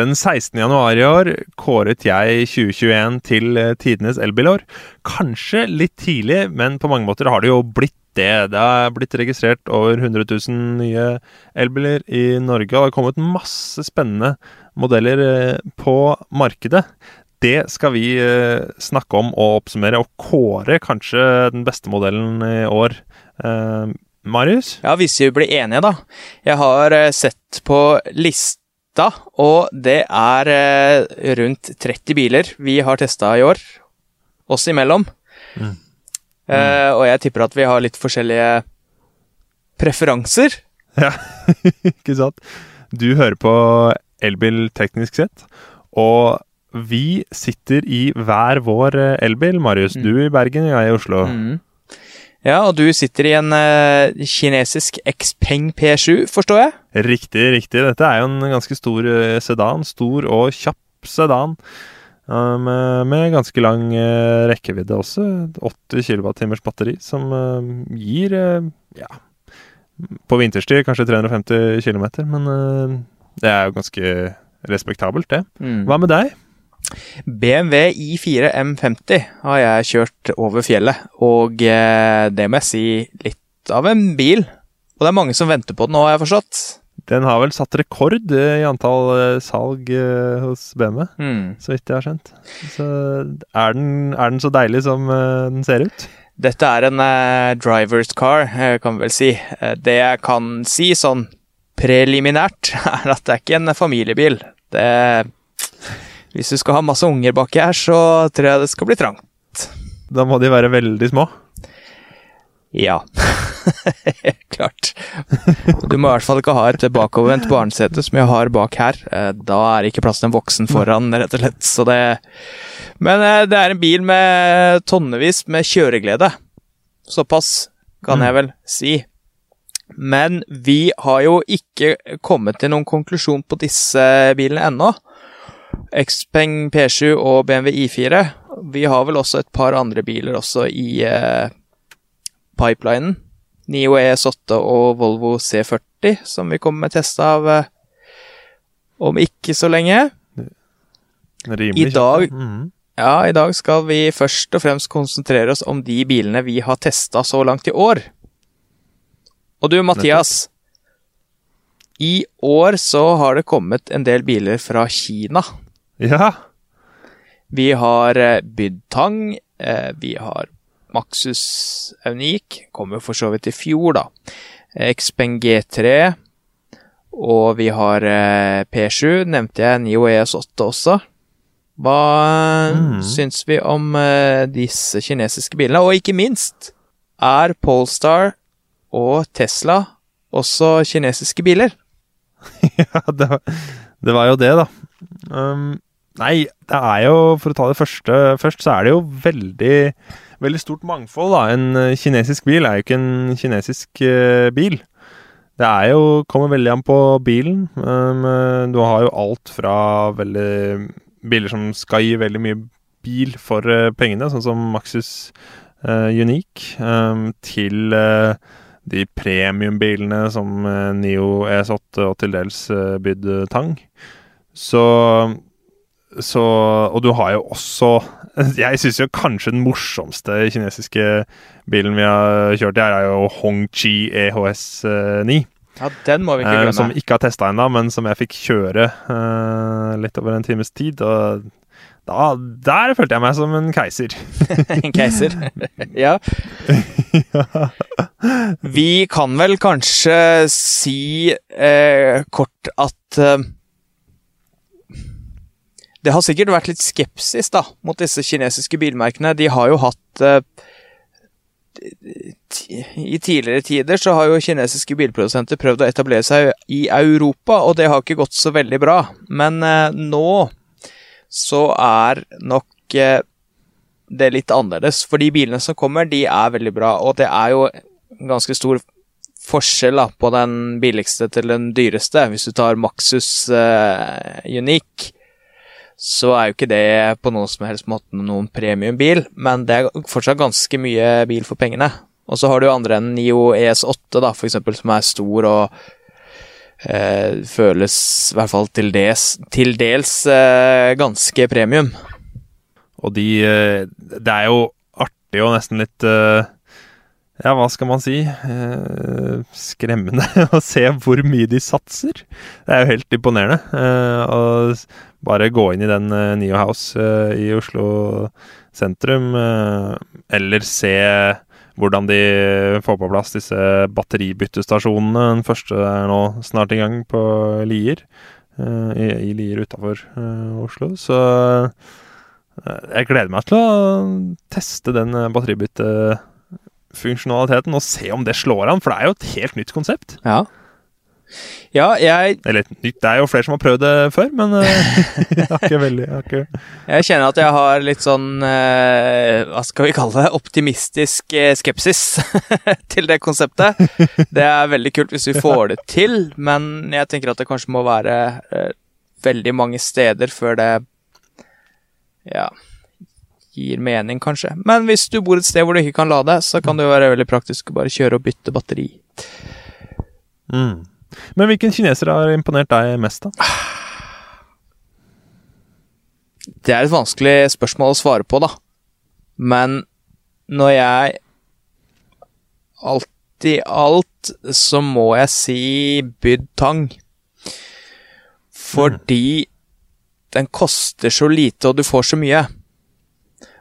Den 16. januar i år kåret jeg 2021 til eh, tidenes elbilår. Kanskje litt tidlig, men på mange måter har det jo blitt det. Det har blitt registrert over 100 000 nye elbiler i Norge, og det har kommet masse spennende modeller eh, på markedet. Det skal vi eh, snakke om og oppsummere, og kåre kanskje den beste modellen i år. Marius? Ja, hvis vi blir enige, da. Jeg har sett på lista, og det er rundt 30 biler vi har testa i år. Oss imellom. Mm. Uh, og jeg tipper at vi har litt forskjellige preferanser. Ja, ikke sant. Du hører på Elbil teknisk sett, og vi sitter i hver vår eh, elbil. Marius, mm. du i Bergen, og jeg i Oslo. Mm. Ja, og du sitter i en uh, kinesisk Xpeng P7, forstår jeg? Riktig, riktig. Dette er jo en ganske stor sedan. Stor og kjapp sedan. Med, med, ganske lang uh, rekkevidde også. 80 kWt batteri, som uh, gir uh, ja, på vinterstid kanskje 350 km, men det er jo ganske respektabelt, det. Mm. Hva med deg? BMW I4 M50 har jeg kjørt over fjellet, og det må jeg si litt av en bil. Og det er mange som venter på den nå, har jeg forstått. Den har vel satt rekord i antall eh, salg eh, hos BMW, mm. så vidt jeg har skjønt. Så er den, er den så deilig som eh, den ser ut? Dette er en uh, driver's car, kan vi vel si. Det jeg kan si sånn preliminært, er at det er ikke en familiebil. Det Hvis du skal ha masse unger baki her, så tror jeg det skal bli trangt. Da må de være veldig små? Ja. Klart. Du må i hvert fall ikke ha et bakovervendt barnesete som jeg har bak her. Eh, da er det ikke plass til en voksen foran, rett og slett. Så det Men eh, det er en bil med tonnevis med kjøreglede. Såpass kan jeg mm. vel si. Men vi har jo ikke kommet til noen konklusjon på disse bilene ennå. Xpeng P7 og BMW I4. Vi har vel også et par andre biler også i eh, pipelinen. Nio ES8 og Volvo C40, som vi kommer med teste av eh, om ikke så lenge. Rimelig I dag, mm. ja, I dag skal vi først og fremst konsentrere oss om de bilene vi har testa så langt i år. Og du, Mathias. I år så har det kommet en del biler fra Kina. Ja. Vi har BydTang, bydd Tang, eh, vi har Maxus Unik kom jo for så vidt i fjor, da. Xpeng G3. Og vi har eh, P7, nevnte jeg. Nio ES8 også. Hva mm. syns vi om disse kinesiske bilene? Og ikke minst, er Polestar og Tesla også kinesiske biler? ja, det var, det var, jo det, da. Um, nei, det er jo, for å ta det første først, så er det jo veldig veldig stort mangfold. da. En eh, kinesisk bil er jo ikke en kinesisk uh, bil. Det er jo, kommer veldig an på bilen. Um, du har jo alt fra veldig biler som skal gi veldig mye bil for uh, pengene, sånn som Maxus uh, Unique, um, til de premiumbilene som Nio ES8 og til dels Byd Tang. Så så Og du har jo også Jeg syns jo kanskje den morsomste kinesiske bilen vi har kjørt i er jo Hongqi EHS 9. Ja, den må vi ikke eh, glemme. Som ikke har testa ennå, men som jeg fikk kjøre uh, litt over en times tid. Og da, der følte jeg meg som en keiser. en keiser? ja. ja. Vi kan vel kanskje si eh, kort at eh, det har sikkert vært litt skepsis da, mot disse kinesiske bilmerkene. De har jo hatt uh, I tidligere tider så har jo kinesiske bilprodusenter prøvd å etablere seg i Europa, og det har ikke gått så veldig bra. Men uh, nå så er nok uh, det litt annerledes. For de bilene som kommer, de er veldig bra, og det er jo ganske stor forskjell da, på den billigste til den dyreste. Hvis du tar Maxus Unique, så er jo ikke det på noen som helst måte noen premiumbil, men det er fortsatt ganske mye bil for pengene. Og så har du andre enn Nio ES8, da, for eksempel, som er stor og eh, føles i hvert fall til dels, til dels eh, ganske premium. Og de eh, Det er jo artig og nesten litt eh, Ja, hva skal man si? Eh, skremmende å se hvor mye de satser. Det er jo helt imponerende. eh, s- bare gå inn i den uh, Neo House eh, i Oslo sentrum, eh, eller se hvordan de får på plass disse batteribyttestasjonene. Den første er nå snart i gang på Lier. eh, I, Lier utafor Oslo. Så eh, jeg gleder meg til å teste den eh, batteribyttefunksjonaliteten og se om det slår an, for det er jo et helt nytt konsept. Ja. Ja, jeg, Eller nytt, det er jo flere som har prøvd det før, men eh, jeg har ikke veldig jeg ikke, jeg kjenner at jeg har litt sånn eh, Hva skal vi kalle det? Optimistisk eh, skepsis til det konseptet. Det er veldig kult hvis vi får det til, men jeg tenker at det kanskje må være veldig mange steder før det ja, gir mening, kanskje. Men hvis du bor et sted hvor du ikke kan lade, så kan det jo være veldig praktisk å bare kjøre og bytte batteri. mm. Men hvilken kineser har imponert deg mest, da? Det er et vanskelig spørsmål å svare på, da. Men når jeg Alt i alt så må jeg si Byd tang. Fordi den koster så lite, og du får så mye.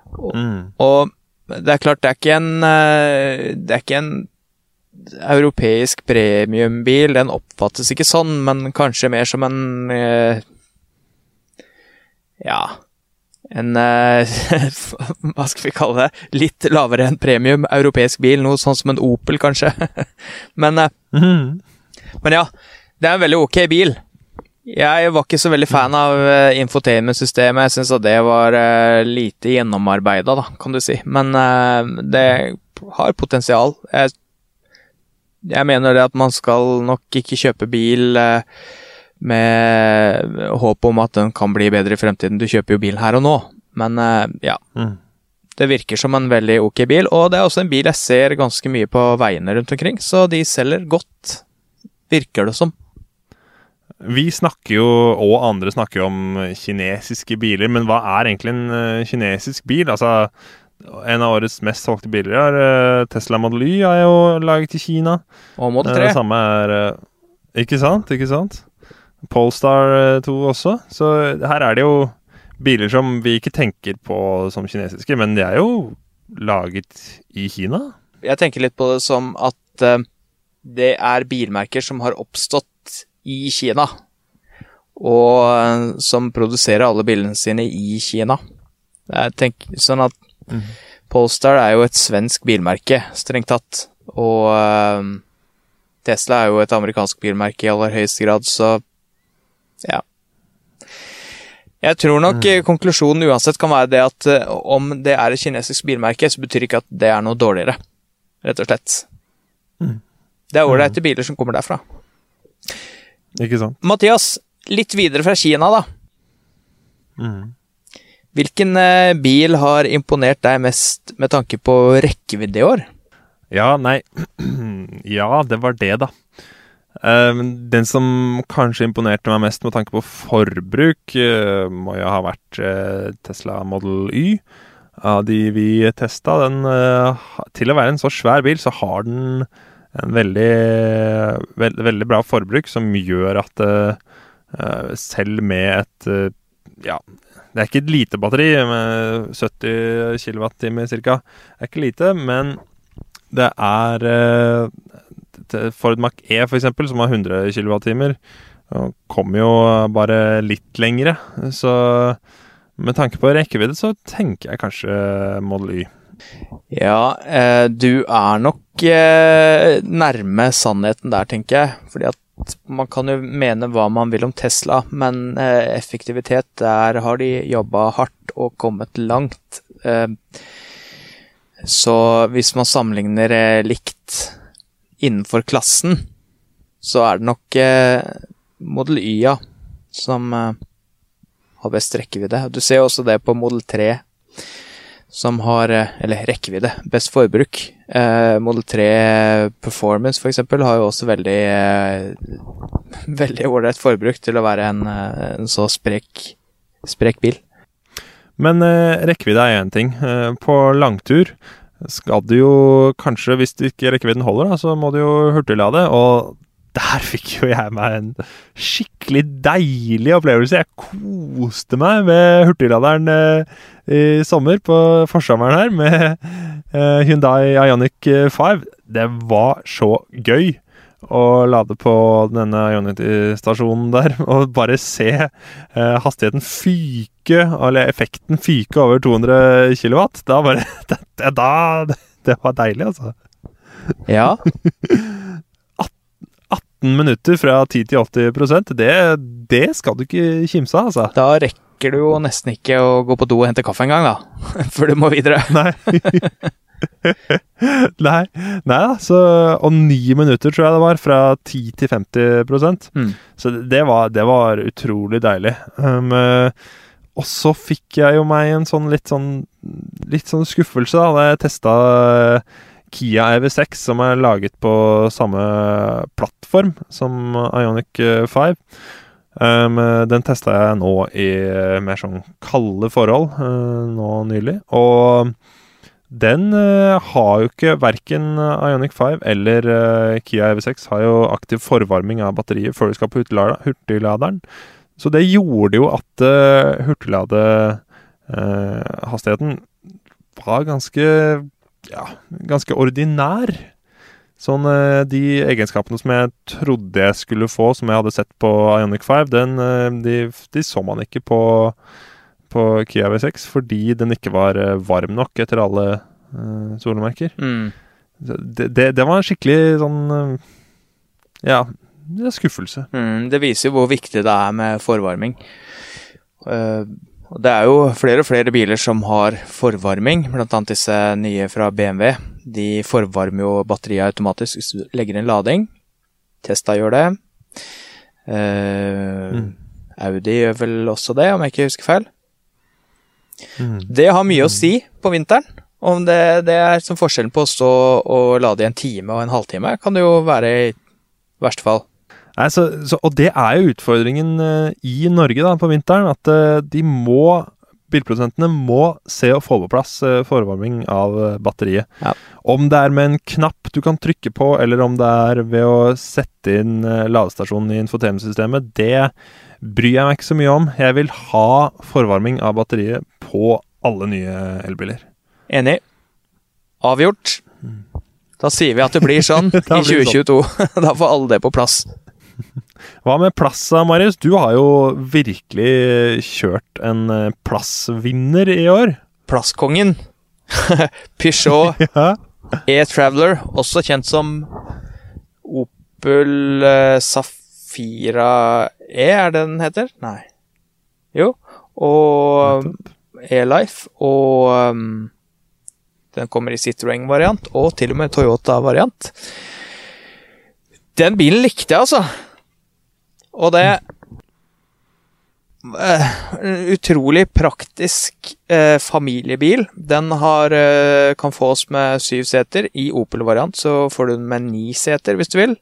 Mm. Og det er klart, det er ikke en eh, Det er ikke en europeisk premiumbil. Den oppfattes ikke sånn, men kanskje mer som en eh, Ja En eh, Hva skal vi kalle det? Litt lavere enn premium europeisk bil. Noe sånn som en Opel, kanskje. men, eh, Mhm. men ja, det er en veldig ok bil. Jeg var ikke så veldig fan av uh, infotainment-systemet. Jeg syns at det var eh, lite gjennomarbeida, da, kan du si. Men eh, det har potensial. Jeg, jeg mener det at man skal nok ikke kjøpe bil eh, med håp om at den kan bli bedre i fremtiden. Du kjøper jo bil her og nå. Men eh, ja, Mm. det virker som en veldig ok bil. Og det er også en bil jeg ser ganske mye på veiene rundt omkring, så de selger godt, virker det som. Vi snakker jo, og andre snakker jo om kinesiske biler, men hva er egentlig en eh, kinesisk bil? Altså, en av årets mest solgte biler er eh, Tesla Model Y, er jo laget i Kina. Og Model Eh, 3. Det samme er eh, Ikke sant? Ikke sant? Polestar eh, 2 også. Så her er det jo biler som vi ikke tenker på som kinesiske, men de er jo laget i Kina. Jeg tenker litt på det som at eh, det er bilmerker som har oppstått i Kina. Og eh, som produserer alle bilene sine i Kina. Jeg tenker sånn at Mhm. Polestar er jo et svensk bilmerke, strengt tatt. Og uh, Tesla er jo et amerikansk bilmerke i aller høyeste grad, så ja. Jeg tror nok mm. konklusjonen uansett kan være det at uh, om det er et kinesisk bilmerke, så betyr ikke at det er noe dårligere, rett og slett. Mm. Det er ålreite biler som kommer derfra. Ikke sant? Mathias, litt videre fra Kina, da. Mhm. Hvilken eh, bil har imponert deg mest med tanke på rekkevidde i år? Ja, nei Ja, det var det, da. Eh, den som kanskje imponerte meg mest med tanke på forbruk, eh, må jo ha vært Tesla Model Y. Av de vi testa, den Til å være en så svær bil, så har den en veldig, veld, veldig bra forbruk som gjør at selv med et Ja, det er ikke et lite batteri med 70 kWt ca. Det er ikke lite, men det er eh, Ford Mac E, eksempel, som har 100 kWt, kommer jo bare litt lengre. Så med tanke på rekkevidde, så tenker jeg kanskje Model Y. Ja, eh, du er nok eh, nærme sannheten der, tenker jeg. Fordi at man kan jo mene hva man vil om Tesla, men eh, effektivitet, der har de jobba hardt og kommet langt. Eh, så hvis man sammenligner eh, likt innenfor klassen, så er det nok eh, Model Y-a som eh, har best rekkevidde. Du ser jo også det på Model 3. som har eh, Eller rekkevidde, best forbruk. Eh, Model 3 Performance for eksempel har jo også veldig eh, Veldig ålreit forbruk til å være en, eh, en så sprek, sprek bil. Men eh, rekkevidde er én ting. Eh, på langtur skal du jo kanskje, hvis ikke rekkevidden holder, da, så må du jo hurtiglade. Og der fikk jo jeg meg en skikkelig deilig opplevelse. Jeg koste meg med hurtigladeren eh, i sommer, på forsommeren her, med eh, Hyundai Ioniq 5. Det var så gøy å lade på denne Ionity-stasjonen der, og bare se eh, hastigheten fyke, eller effekten fyke over 200 kW. Da bare det, det, det var deilig, altså. Ja. 18 minutter fra 10 til 80% det, det skal du ikke kimse av, altså. Da rekker du jo nesten ikke å gå på do og hente kaffe engang, da. Før du må videre. Nei. nei, nei da, så Og ni minutter, tror jeg det var, fra 10 til 50 Mm. Så det var, det var utrolig deilig. Um, eh, og så fikk jeg jo meg en sånn litt sånn Litt sånn skuffelse da da jeg testa Kia EV6, som er laget på samme plattform som Ionic 5. Um, den testa jeg nå i mer sånn kalde forhold uh, nå nylig. Og den uh, har jo ikke Verken Ionic 5 eller uh, Kia EV6 har jo aktiv forvarming av batteriet før du skal på hurtigladeren. Så det gjorde jo at uh, hurtigladehastigheten var ganske ja, ganske ordinær. Sånn eh, De egenskapene som jeg trodde jeg skulle få, som jeg hadde sett på Ionic 5, den, eh, de, de så man ikke på, på Kia V6, fordi den ikke var eh, varm nok etter alle uh, solemerker. Mm. Det, det, det var en skikkelig sånn Ja, det er skuffelse. Mm, det viser jo hvor viktig det er med forvarming. Uh, det er jo flere og flere biler som har forvarming, annet disse nye fra BMW. De forvarmer jo batteriet automatisk hvis du legger inn lading. Testa gjør det. Uh, Mm. Audi gjør vel også det, om jeg ikke husker feil. Mm. Det har mye å si på vinteren. Om det, det er som forskjellen på å stå og lade i en time og en halvtime, kan det jo være i verste fall. Nei, så, så, og det er jo utfordringen eh, i Norge da, på vinteren. At eh, de må Bilprodusentene må se å få på plass eh, forvarming av eh, batteriet. Ja. Om det er med en knapp du kan trykke på, eller om det er ved å sette inn eh, ladestasjonen i infotainmentsystemet, det bryr jeg meg ikke så mye om. Jeg vil ha forvarming av batteriet på alle nye elbiler. Enig. Avgjort. Da sier vi at det blir sånn i Da blir det 2022. da får alle det på plass. Hva med plassa, Marius? Du har jo virkelig kjørt en eh, plassvinner i år. Plasskongen. Peugeot Ja. E-Traveler, også kjent som Opel eh, Safira E, er det den heter? Nei. Jo. Og E-Life. Og um, den kommer i Citroën-variant, og til og med Toyota-variant. Den bilen likte jeg, altså. Og det eh, Utrolig praktisk eh, familiebil. Den har, eh, kan fås med syv seter. I Opel-variant så får du den med ni seter, hvis du vil.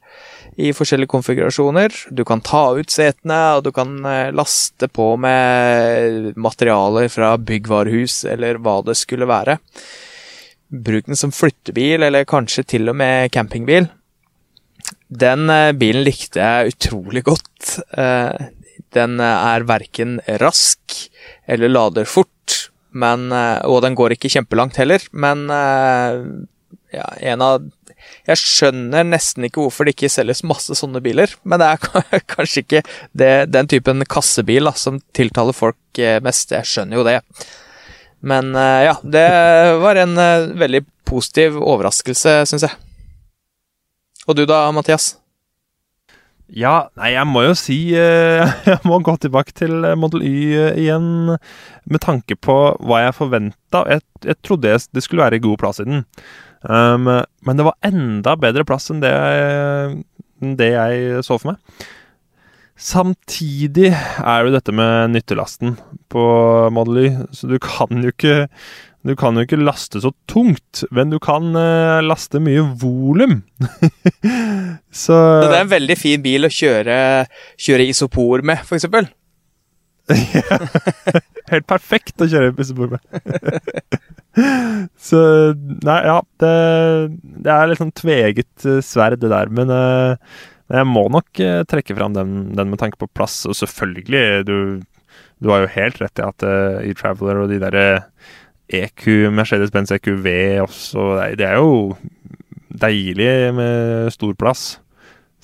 I forskjellige konfigurasjoner. Du kan ta ut setene, og du kan eh, laste på med materialer fra byggvarehus, eller hva det skulle være. Bruk den som flyttebil, eller kanskje til og med campingbil. Den eh, bilen likte jeg utrolig godt. Eh, den eh, er verken rask eller lader fort, men, og den går ikke kjempelangt heller, men ja, en av Jeg skjønner nesten ikke hvorfor det ikke selges masse sånne biler, men det er kanskje ikke det, den typen kassebil da, som tiltaler folk mest. Jeg skjønner jo det. Men ja, det var en veldig positiv overraskelse, syns jeg. Og du da, Mathias? Ja, nei, jeg må jo si Jeg må gå tilbake til eh, Model Y eh, igjen med tanke på hva jeg forventa. Jeg, jeg trodde det skulle være god plass i den. Um, men det var enda bedre plass enn det, jeg- det jeg så for meg. Samtidig er jo dette med nyttelasten på Model Y, så du kan jo ikke Du kan jo ikke laste så tungt, men du kan uh, laste mye volum. så det er en veldig fin bil å kjøre, kjøre isopor med, f.eks.? Helt perfekt å kjøre isopor med. så Nei, ja. Det, det er litt sånn tveget eh, sverd, det der. Men uh, jeg må nok uh, trekke fram den, den, med tanke på plass. Og selvfølgelig, du, du har jo helt rett i at e-Traveler og de derre EQ, Mercedes-Benz EQV også, det er jo deilig med stor plass.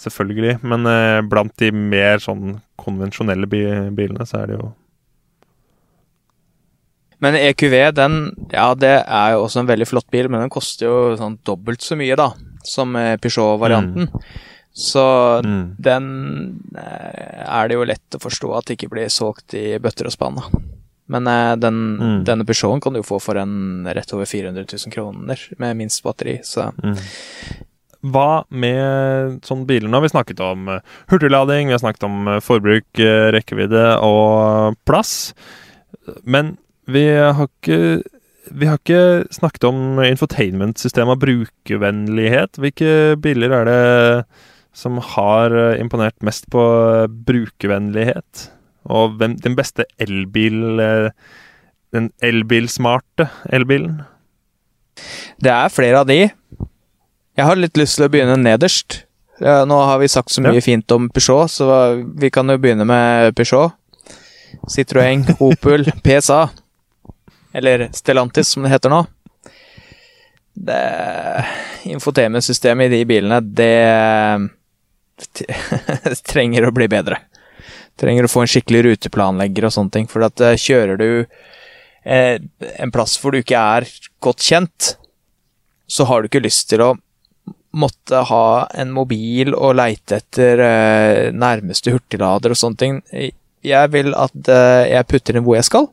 Selvfølgelig. Men uh, blant de mer sånn konvensjonelle bi bilene, så er det jo Men EQV, den Ja, det er jo også en veldig flott bil, men den koster jo sånn dobbelt så mye, da, som Peugeot-varianten. Mm. Så mm. den eh, er det jo lett å forstå at det ikke blir solgt i bøtter og spann. Men eh, den, mm. denne Peugeoten kan du få for en rett over 400 000 kroner med minst batteri, så mm. Hva med sånne biler nå? har Vi snakket om eh, hurtiglading, vi har snakket om forbruk, rekkevidde og plass. Men vi har ikke vi har ikke snakket om infotainment-system og brukervennlighet. Hvilke biler er det som har eh, imponert mest på eh, brukervennlighet? Og hvem, den beste elbil eh, Den elbilsmarte elbilen? Det er flere av de. Jeg har litt lyst til å begynne nederst. Nå har vi sagt så mye ja. fint om Peugeot, så vi kan jo begynne med Peugeot. Citroën, Opel, PSA. Eller Stellantis, som det heter nå det Infotainment-systemet i de bilene, det trenger å bli bedre. Trenger å få en skikkelig ruteplanlegger og sånne ting. For at uh, kjører du eh, en plass hvor du ikke er godt kjent, så har du ikke lyst til å måtte ha en mobil og leite etter eh, nærmeste hurtiglader og sånne ting. Jeg vil at eh, jeg putter inn hvor jeg skal,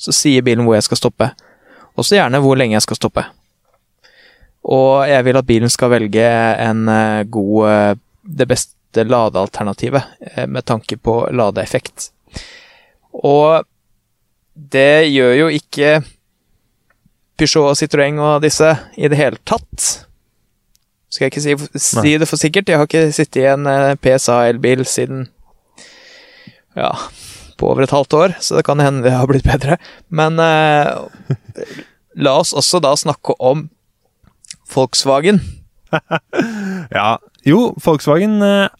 så sier bilen hvor jeg skal stoppe. Også gjerne hvor lenge jeg skal stoppe. Og jeg vil at bilen skal velge en god det beste ladealternativet eh, med tanke på ladeeffekt. Og det gjør jo ikke Peugeot og Citroën og disse i det hele tatt. Skal jeg ikke si, si det for sikkert, jeg har ikke sittet i en eh, PSA-elbil siden ja, på over et halvt år, så det kan hende det har blitt bedre. Men eh, la oss også da snakke om Volkswagen. ja, jo, Volkswagen uh,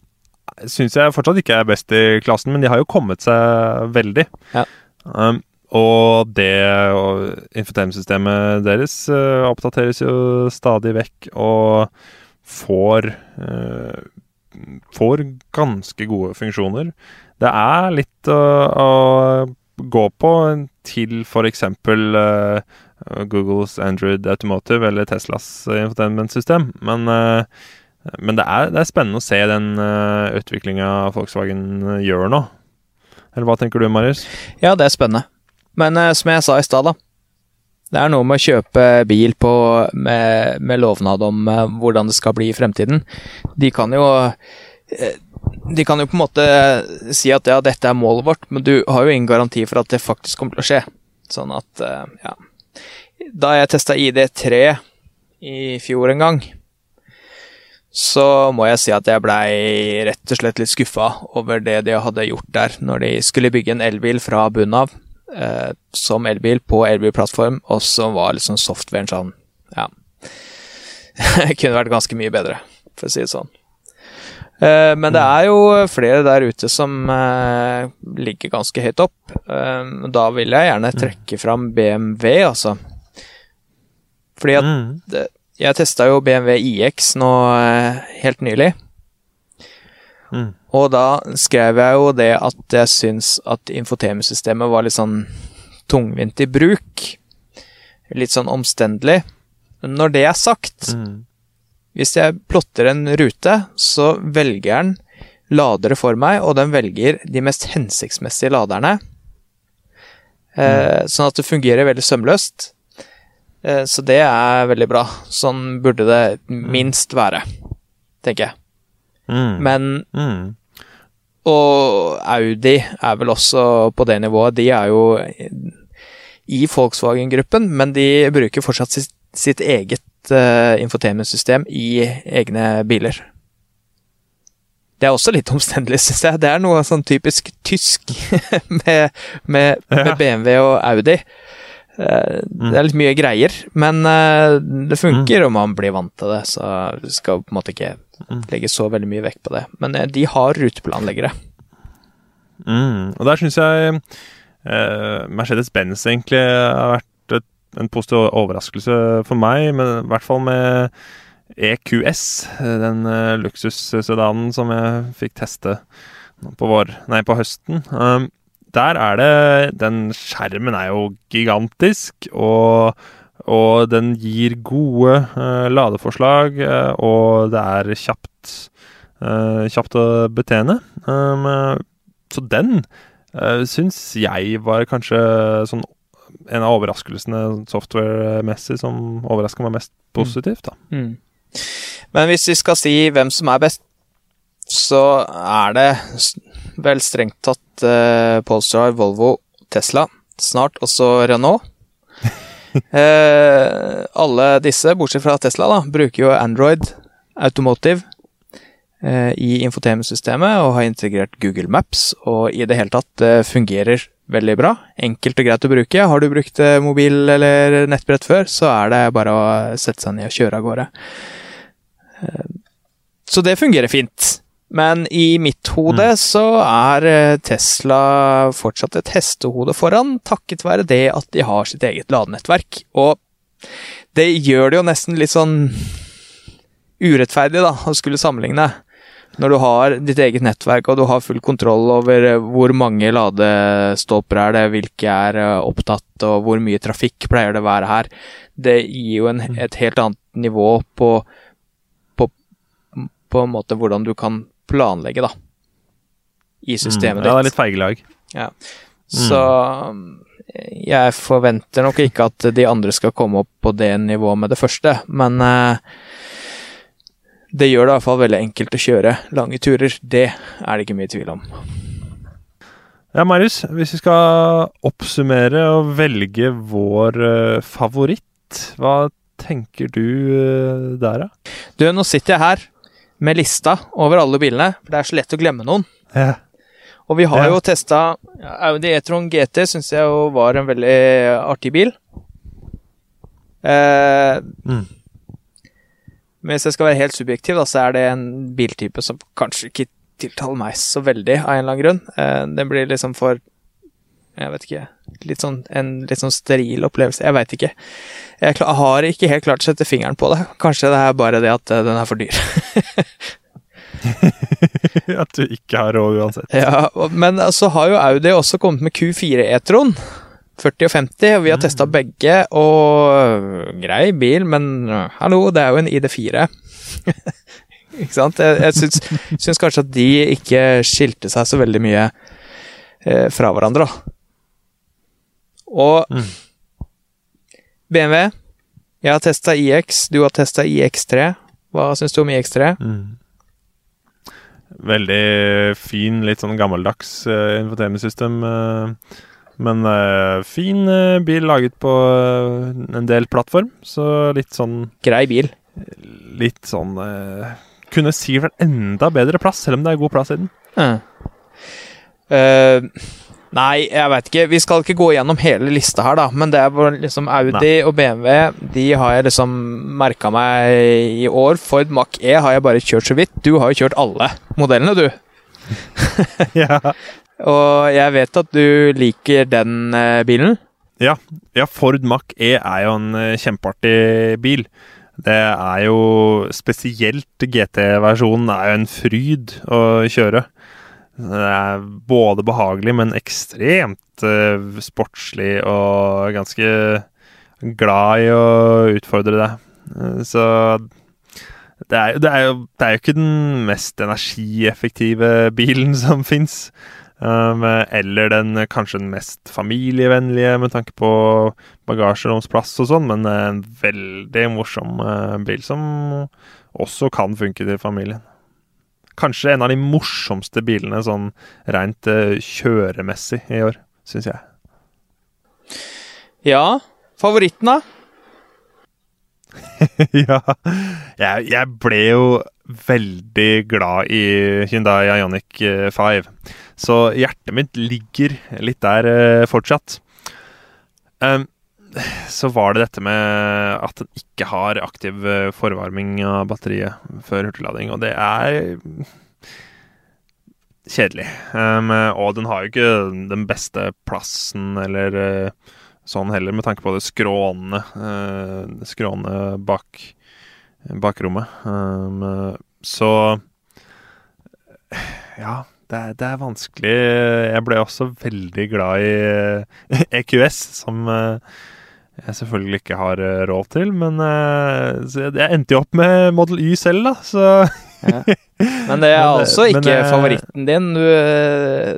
syns jeg fortsatt ikke er best i klassen, men de har jo kommet seg veldig. Ja. Um, og det og infotainmentsystemet deres uh, oppdateres jo stadig vekk og får uh, får ganske gode funksjoner. Det er litt å, å gå på til f.eks. Uh, Googles Android Automotive eller Teslas infotainmentsystem, men uh, men det er, det er, spennende å se den uh, eh, utviklinga Volkswagen uh, gjør nå. Eller hva tenker du, Marius? Ja, det er spennende. Men uh, som jeg sa i stad, da. Det er noe med å kjøpe bil på, med, med lovnad om uh, hvordan det skal bli i fremtiden. De kan jo De kan jo på en måte si at ja, dette er målet vårt, men du har jo ingen garanti for at det faktisk kommer til å skje. Sånn at, ja Da jeg testa ID3 i fjor en gang så må jeg si at jeg blei rett og slett litt skuffa over det de hadde gjort der, når de skulle bygge en elbil fra bunnen av, eh, som elbil på elbilplattform, og så var liksom softwaren sånn Ja. kunne vært ganske mye bedre, for å si det sånn. Eh, men det er jo flere der ute som eh, ligger ganske høyt opp. Eh, da vil jeg gjerne trekke fram BMW, altså. Fordi at mm. Jeg testa jo BMW iX nå eh, helt nylig. Mm. Og da skrev jeg jo det at jeg syns at infotemesystemet var litt sånn tungvint i bruk. Litt sånn omstendelig. Når det er sagt, mm. hvis jeg plotter en rute, så velger den ladere for meg, og den velger de mest hensiktsmessige laderne. Eh, mm. sånn at det fungerer veldig sømløst. Eh, så det er veldig bra. Sånn burde det minst være, tenker jeg. Mm. Men mm. Og Audi er vel også på det nivået. De er jo i Volkswagen-gruppen, men de bruker fortsatt sitt, sitt eget uh, infotainmentsystem i egne biler. Det er også litt omstendelig, syns jeg. Det er noe sånn typisk tysk med, med, med BMW og Audi. Uh, det er litt mye greier, men uh, det funker og om man blir vant til det. Så skal på en måte ikke mm. legge så veldig mye vekt på det. Men uh, de har ruteplanleggere. Mm. Og der syns jeg Mercedes-Benz egentlig har vært et, en positiv overraskelse for meg, men i hvert fall med EQS, den eh, luksussedanen som jeg fikk teste på, vår, nei, på høsten. Um, der er det Den skjermen er jo gigantisk, og, og den gir gode uh, ladeforslag, uh, og det er kjapt, uh, kjapt å betjene. Um, så den uh, syns jeg var kanskje sånn en av overraskelsene software-messig som overraska meg mest positivt. da. Mm. Men hvis vi skal si hvem som er best, så er det vel strengt tatt eh, Polestar, Volvo, Tesla. Snart også Renault. eh, alle disse, bortsett fra Tesla, da, bruker jo Android Automotive eh, i infotemesystemet og har integrert Google Maps, og i det hele tatt det fungerer veldig bra. Enkelt og greit å bruke. Har du brukt mobil eller nettbrett før, så er det bare å sette seg ned og kjøre av gårde. Så det fungerer fint. Men i mitt hode mm. så er eh, Tesla fortsatt et hestehode foran, takket være det at de har sitt eget ladenettverk. Og det gjør det jo nesten litt sånn urettferdig, da, å skulle sammenligne. Når du har ditt eget nettverk og du har full kontroll over eh, hvor mange ladestolper er det, hvilke er eh, opptatt, og hvor mye trafikk pleier det å være her. Det gir jo en, mm. et helt annet nivå på på en måte hvordan du kan planlegge, da. I systemet mm, ja, det er litt feigelag. Ja. Så mm. jeg forventer nok ikke at de andre skal komme opp på det nivået med det første, men uh, det gjør det i hvert fall veldig enkelt å kjøre lange turer. Det er det ikke mye tvil om. Ja, Marius, hvis vi skal oppsummere og velge vår uh, favoritt, hva tenker du uh, der, da? Du, nå sitter jeg her med lista over alle bilene, for det er så lett å glemme noen. Ja. Og vi har ja. jo testa Audi E-tron GT, syns jeg jo var en veldig artig bil. Eh, mm. Men hvis jeg skal være helt subjektiv, da, så er det en biltype som kanskje ikke tiltaler meg så veldig, av en eller annen grunn. Eh, den blir liksom for Jeg vet ikke. Litt sånn, en litt sånn steril opplevelse. Jeg veit ikke. Jeg har ikke helt klart å sette fingeren på det. Kanskje det er bare det at eh, den er for dyr. at du ikke har råd uansett. Ja, Men så har jo Audi også kommet med Q4 E-tron. 40 og 50, og vi har mm. testa begge, og øh, grei bil, men hallo, det er jo en ID4. ikke sant? Jeg, jeg syns, syns, kanskje at de ikke skilte seg så veldig mye eh, fra hverandre. Og mm. BMW. Jeg har testa IX, du har testa IX3. Hva syns du om IX3? Mm. Veldig fin, litt sånn gammeldags uh, infotainmentsystem. Uh, men uh, fin uh, bil laget på en del plattform, så litt sånn Grei bil. Litt sånn Kunne sikkert vært enda bedre plass, selv om det er god plass i den. Uh, Nei, jeg veit ikke. Vi skal ikke gå gjennom hele lista her, da. Men det er liksom Audi Nei. og BMW De har jeg liksom merka meg i år. Ford Mac E har jeg bare kjørt så vidt. Du har jo kjørt alle modellene, du. ja. Og jeg vet at du liker den uh, bilen. Ja. ja. Ford Mac E er jo en uh, kjempeartig bil. Det er jo spesielt GT-versjonen er jo en fryd å kjøre. Det er både behagelig, men ekstremt uh, sportslig og ganske glad i å utfordre deg. Uh, så det er, det, er jo, det er, jo, ikke den mest energieffektive bilen som fins. Um, eller den kanskje den mest familievennlige med tanke på bagasjeromsplass og sånn, men en veldig morsom uh, bil som også kan funke til familien kanskje en av de morsomste bilene sånn rent uh, kjøremessig i år, syns jeg. Ja, favoritten, da? ja. Jeg, jeg ble jo veldig glad i Hyundai Ioniq 5. Så hjertet mitt ligger litt der uh, fortsatt. Um, så var det dette med at den ikke har aktiv uh, forvarming av batteriet før hurtiglading, og det er kjedelig. Um, og den har jo ikke den beste plassen eller uh, sånn heller, med tanke på det skrånende, uh, skrånende bak bakrommet. Um, så ja, det er, det er, vanskelig. Jeg ble også veldig glad i EQS, som uh, jeg selvfølgelig ikke har råd til. Men jeg endte jo opp med Model Y selv, da, så ja. Men det er men, altså ikke men, favoritten din du,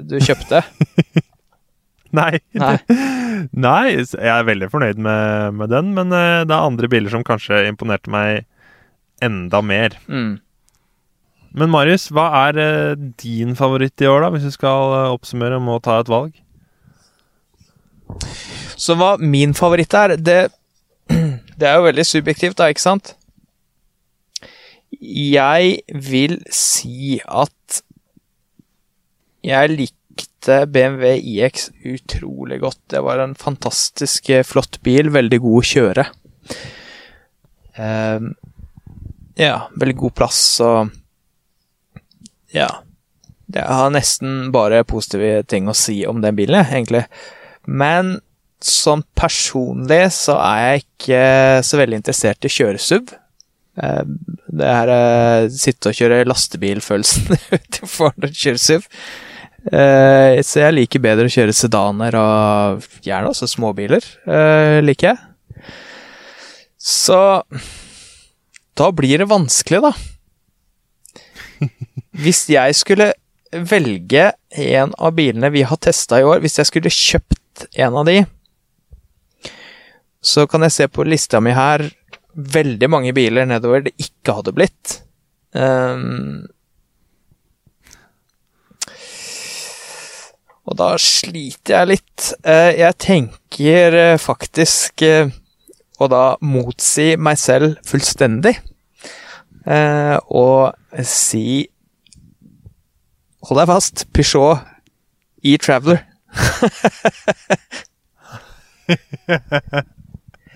du kjøpte? Nei. Nei. Nei. jeg er veldig fornøyd med, med, den, men eh, det er andre biler som kanskje imponerte meg enda mer. Mm. Men Marius, hva er eh, din favoritt i år, da, hvis du skal eh, oppsummere og å ta et valg? Så hva min favoritt er, det, det er jo veldig subjektivt, da, ikke sant? Jeg vil si at jeg likte BMW iX utrolig godt. Det var en fantastisk eh, flott bil, veldig god å kjøre. Uh, ja, veldig god plass og Ja. Jeg har nesten bare positive ting å si om den bilen, egentlig. Men sånn personlig så er jeg ikke så veldig interessert i kjøresuv. Ehm, det her uh, sitte og kjøre lastebil-følelsen utenfor kjøresuv. Uh, så jeg liker bedre å kjøre sedaner og gjerne også småbiler, uh, liker jeg. Så da blir det vanskelig, da. Hvis jeg skulle velge en av bilene vi har testa i år, hvis jeg skulle kjøpt en av de, så kan jeg se på lista mi her veldig mange biler nedover det ikke hadde blitt. Um, Og da sliter jeg litt. Uh, jeg tenker uh, faktisk uh, å da motsi meg selv fullstendig. Og si Hold deg fast, Peugeot E-Traveler.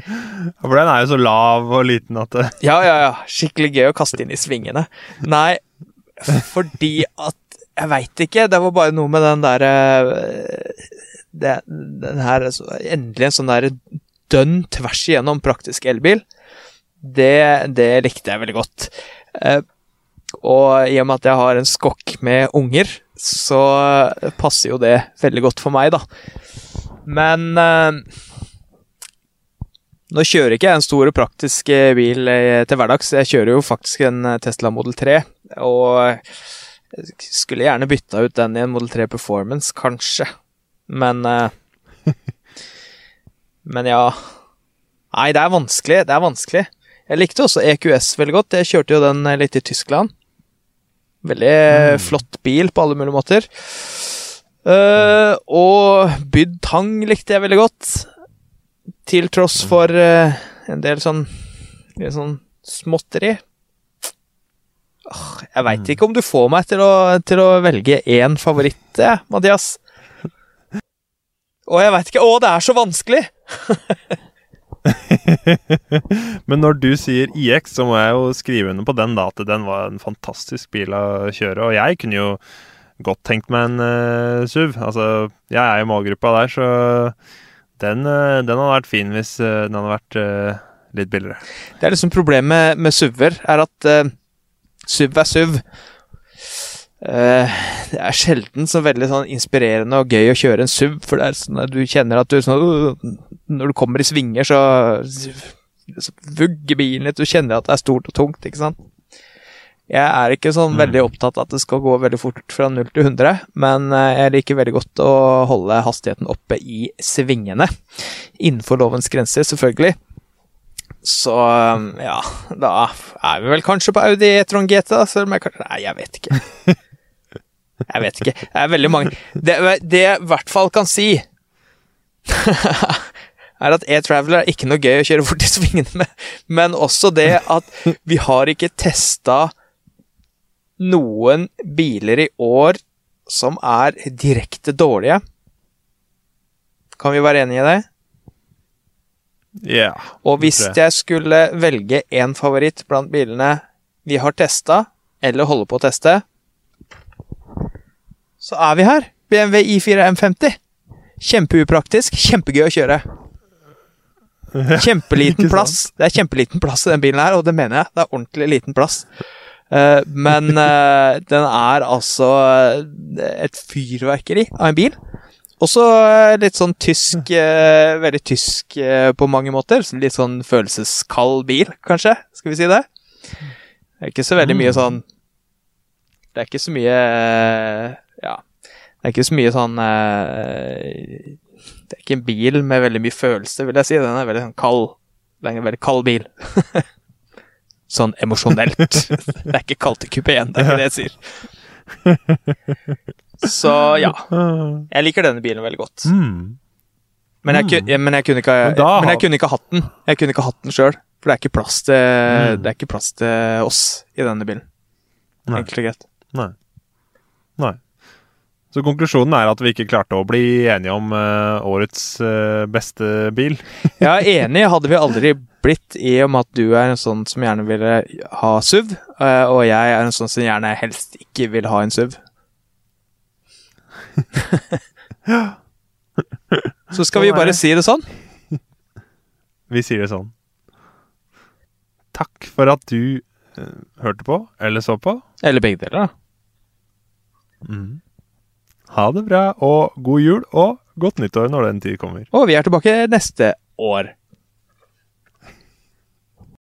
For den er jo så lav og liten at det Ja, ja, ja. Skikkelig gøy å kaste inn i svingene. Nei, fordi at jeg veit ikke. Det var bare noe med den derre Den her Endelig en sånn derre dønn tvers igjennom praktisk elbil. Det, det, likte jeg veldig godt. Eh, og i og med at jeg har en skokk med unger, så passer jo det veldig godt for meg, da. Men eh, nå kjører ikke jeg en stor og praktisk bil eh, til hverdags. Jeg kjører jo faktisk en Tesla Model 3, og jeg skulle gjerne bytta ut den i en Model 3 Performance, kanskje. Men Men ja. Nei, det er vanskelig. Det er vanskelig. Jeg likte også EQS veldig godt. Jeg kjørte jo den litt i Tyskland. Veldig mm. flott bil på alle mulige måter. Uh, og Byd Tang likte jeg veldig godt. Til tross for uh, en del sånn, litt sånn småtteri. Jeg veit mm. ikke om du får meg til å, til å velge én favoritt, Mathias. Og jeg veit ikke Å, det er så vanskelig! Men når du sier IX, så må jeg jo skrive under på den, da. At den var en fantastisk bil å kjøre. Og jeg kunne jo godt tenkt meg en uh, SUV. Altså, jeg er i målgruppa der, så den, uh, den hadde vært fin hvis uh, den hadde vært uh, litt billigere. Det er liksom problemet med, med SUV-er, er at SUV er SUV. Uh, det er sjelden så veldig sånn inspirerende og gøy å kjøre en SUV, for det er sånn at du kjenner at du sånn, uh, Når du kommer i svinger, så, så vugger bilen litt, du kjenner at det er stort og tungt, ikke sant. Jeg er ikke sånn mm. veldig opptatt av at det skal gå veldig fort fra 0 til 100, men uh, jeg liker veldig godt å holde hastigheten oppe i svingene. Innenfor lovens grenser, selvfølgelig. Så um, ja, da er vi vel kanskje på Audi E-tron GT, da, selv om jeg kanskje Nei, jeg vet ikke. Jeg vet ikke. Det er veldig mange Det, det jeg i hvert fall kan si, er at E-Traveler er ikke noe gøy å kjøre fort i svingene med, men også det at vi har ikke testa noen biler i år som er direkte dårlige. Kan vi være enige i det? Ja. Og hvis jeg skulle velge én favoritt blant bilene vi har testa, eller holder på å teste, så er vi her. BMW I4 M50. Kjempeupraktisk, kjempegøy å kjøre. Kjempeliten plass. Det er kjempeliten plass i den bilen her, og det mener jeg. Det er ordentlig liten plass. Eh, men eh, den er altså eh, et fyrverkeri av en bil. Også litt sånn tysk Veldig tysk på mange måter. Så Litt sånn følelseskald bil, kanskje. Skal vi si det? Det er ikke så veldig mye Mm. sånn Det er ikke så mye Ja. Det er ikke så mye sånn Det er ikke en bil med veldig mye følelse, vil jeg si. Den er veldig sånn kald. Det er en veldig kald bil. sånn emosjonelt. det er ikke kaldt i kupeen, det er ikke det jeg sier. Så ja. Jeg liker denne bilen veldig godt. Mm. Men jeg, ku- men jeg kunne ikke Men Men jeg kunne ikke hatt den. Jeg kunne ikke hatt den sjøl. For det er ikke plass til Mm. Det er ikke plass til oss i denne bilen. Enkelt og greit. Nei. Nei. Så konklusjonen er at vi ikke klarte å bli enige om uh, årets uh, beste bil. Ja, enig hadde vi aldri blitt i og med at du er en sånn som gjerne ville ha SUV, uh, og jeg er en sånn som gjerne helst ikke vil ha en SUV. Så skal vi Sånn bare si det sånn. Vi sier det sånn. Takk for at du eh, hørte på, eller så på. Eller begge deler, da. Mm. Ha det bra, og god jul og godt nyttår når den tid kommer. Og vi er tilbake neste år.